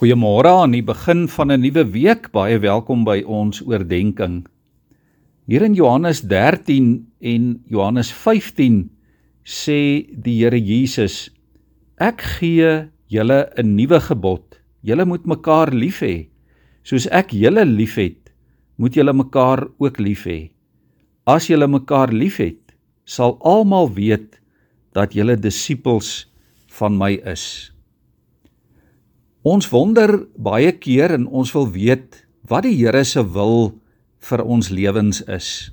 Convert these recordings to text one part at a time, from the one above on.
Goeiemôre aan die begin van 'n nuwe week. Baie welkom by ons oordeenking. Hier in Johannes 13 en Johannes 15 sê die Here Jesus: Ek gee julle 'n nuwe gebod. Julle moet mekaar lief hê. Soos ek julle liefhet, moet julle mekaar ook lief hê. As julle mekaar liefhet, sal almal weet dat julle disippels van my is. Ons wonder baie keer en ons wil weet wat die Here se wil vir ons lewens is.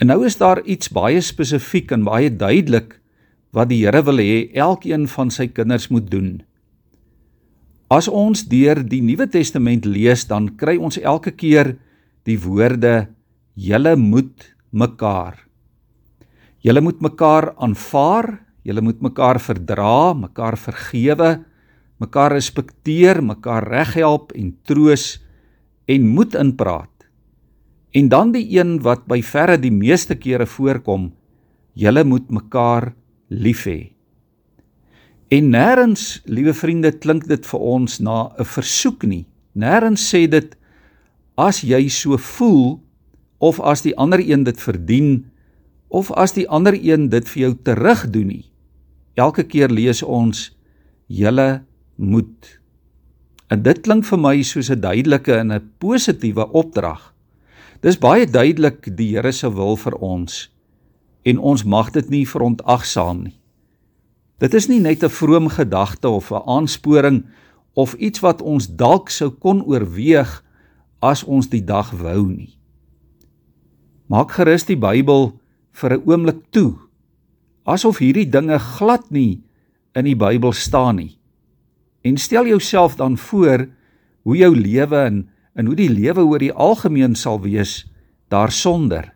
En nou is daar iets baie spesifiek en baie duidelik wat die Here wil hê elkeen van sy kinders moet doen. As ons deur die Nuwe Testament lees, dan kry ons elke keer die woorde julle moet mekaar. Julle moet mekaar aanvaar, julle moet mekaar verdra, mekaar vergewe, mekaar respekteer, mekaar reghelp en troos en moed inpraat. En dan die een wat by verre die meeste kere voorkom, julle moet mekaar lief hê. En nêrens, liewe vriende, klink dit vir ons na 'n versoek nie. Nêrens sê dit as jy so voel of as die ander een dit verdien of as die ander een dit vir jou terugdoen nie. Elke keer lees ons julle moet. En dit klink vir my soos 'n duidelike en 'n positiewe opdrag. Dis baie duidelik die Here se wil vir ons en ons mag dit nie verontagsaam nie. Dit is nie net 'n vroom gedagte of 'n aansporing of iets wat ons dalk sou kon oorweeg as ons die dag wou nie. Maak gerus die Bybel vir 'n oomblik toe asof hierdie dinge glad nie in die Bybel staan nie. En stel jouself dan voor hoe jou lewe en en hoe die lewe oor die algemeen sal wees daarsonder.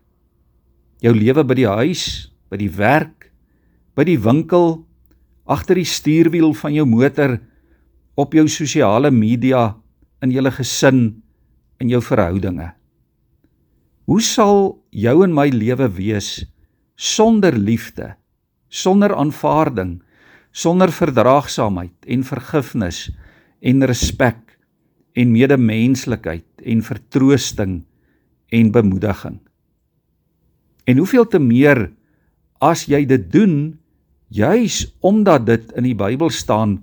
Jou lewe by die huis, by die werk, by die winkel, agter die stuurwiel van jou motor, op jou sosiale media, in jou gesin, in jou verhoudinge. Hoe sal jou en my lewe wees sonder liefde, sonder aanvaarding, sonder verdraagsaamheid en vergifnis en respek en medemenslikheid en vertroosting en bemoediging. En hoeveel te meer as jy dit doen juis omdat dit in die Bybel staan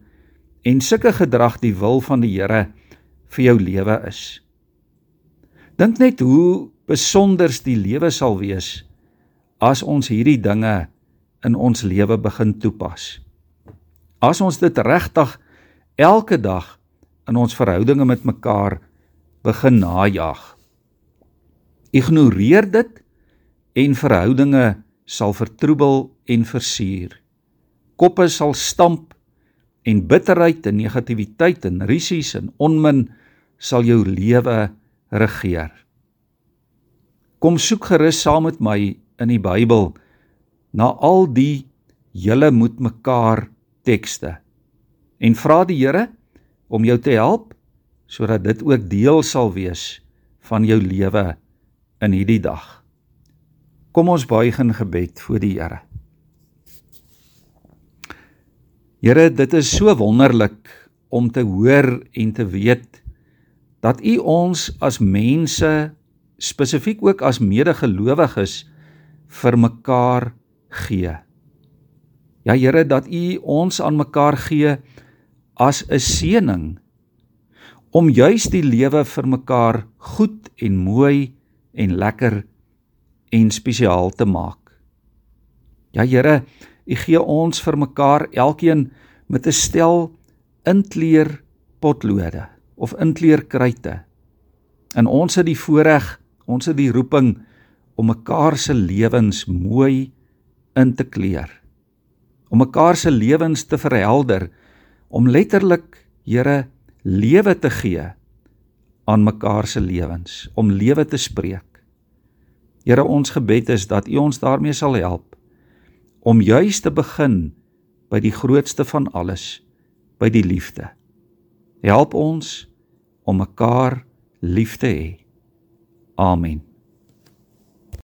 en sulke gedrag die wil van die Here vir jou lewe is. Dink net hoe besonders die lewe sal wees as ons hierdie dinge in ons lewe begin toepas. As ons dit regtig elke dag in ons verhoudinge met mekaar begin najag. Ignoreer dit en verhoudinge sal vertroebel en versuur. Koppe sal stamp en bitterheid en negativiteit en risies en onmin sal jou lewe regeer. Kom soek gerus saam met my in die Bybel na al die julle moet mekaar tekste en vra die Here om jou te help sodat dit ook deel sal wees van jou lewe in hierdie dag. Kom ons buig in gebed voor die Here. Here, dit is so wonderlik om te hoor en te weet dat U ons as mense spesifiek ook as medegelowiges vir mekaar gee. Ja Here dat U ons aan mekaar gee as 'n seëning om juis die lewe vir mekaar goed en mooi en lekker en spesiaal te maak. Ja Here, U gee ons vir mekaar elkeen met 'n stel inkleer potlode of inkleer kruite. En ons het die voorreg, ons het die roeping om mekaar se lewens mooi in te kleur om mekaar se lewens te verhelder, om letterlik, Here, lewe te gee aan mekaar se lewens, om lewe te spreek. Here, ons gebed is dat U ons daarmee sal help om juis te begin by die grootste van alles, by die liefde. Help ons om mekaar lief te hê. Amen.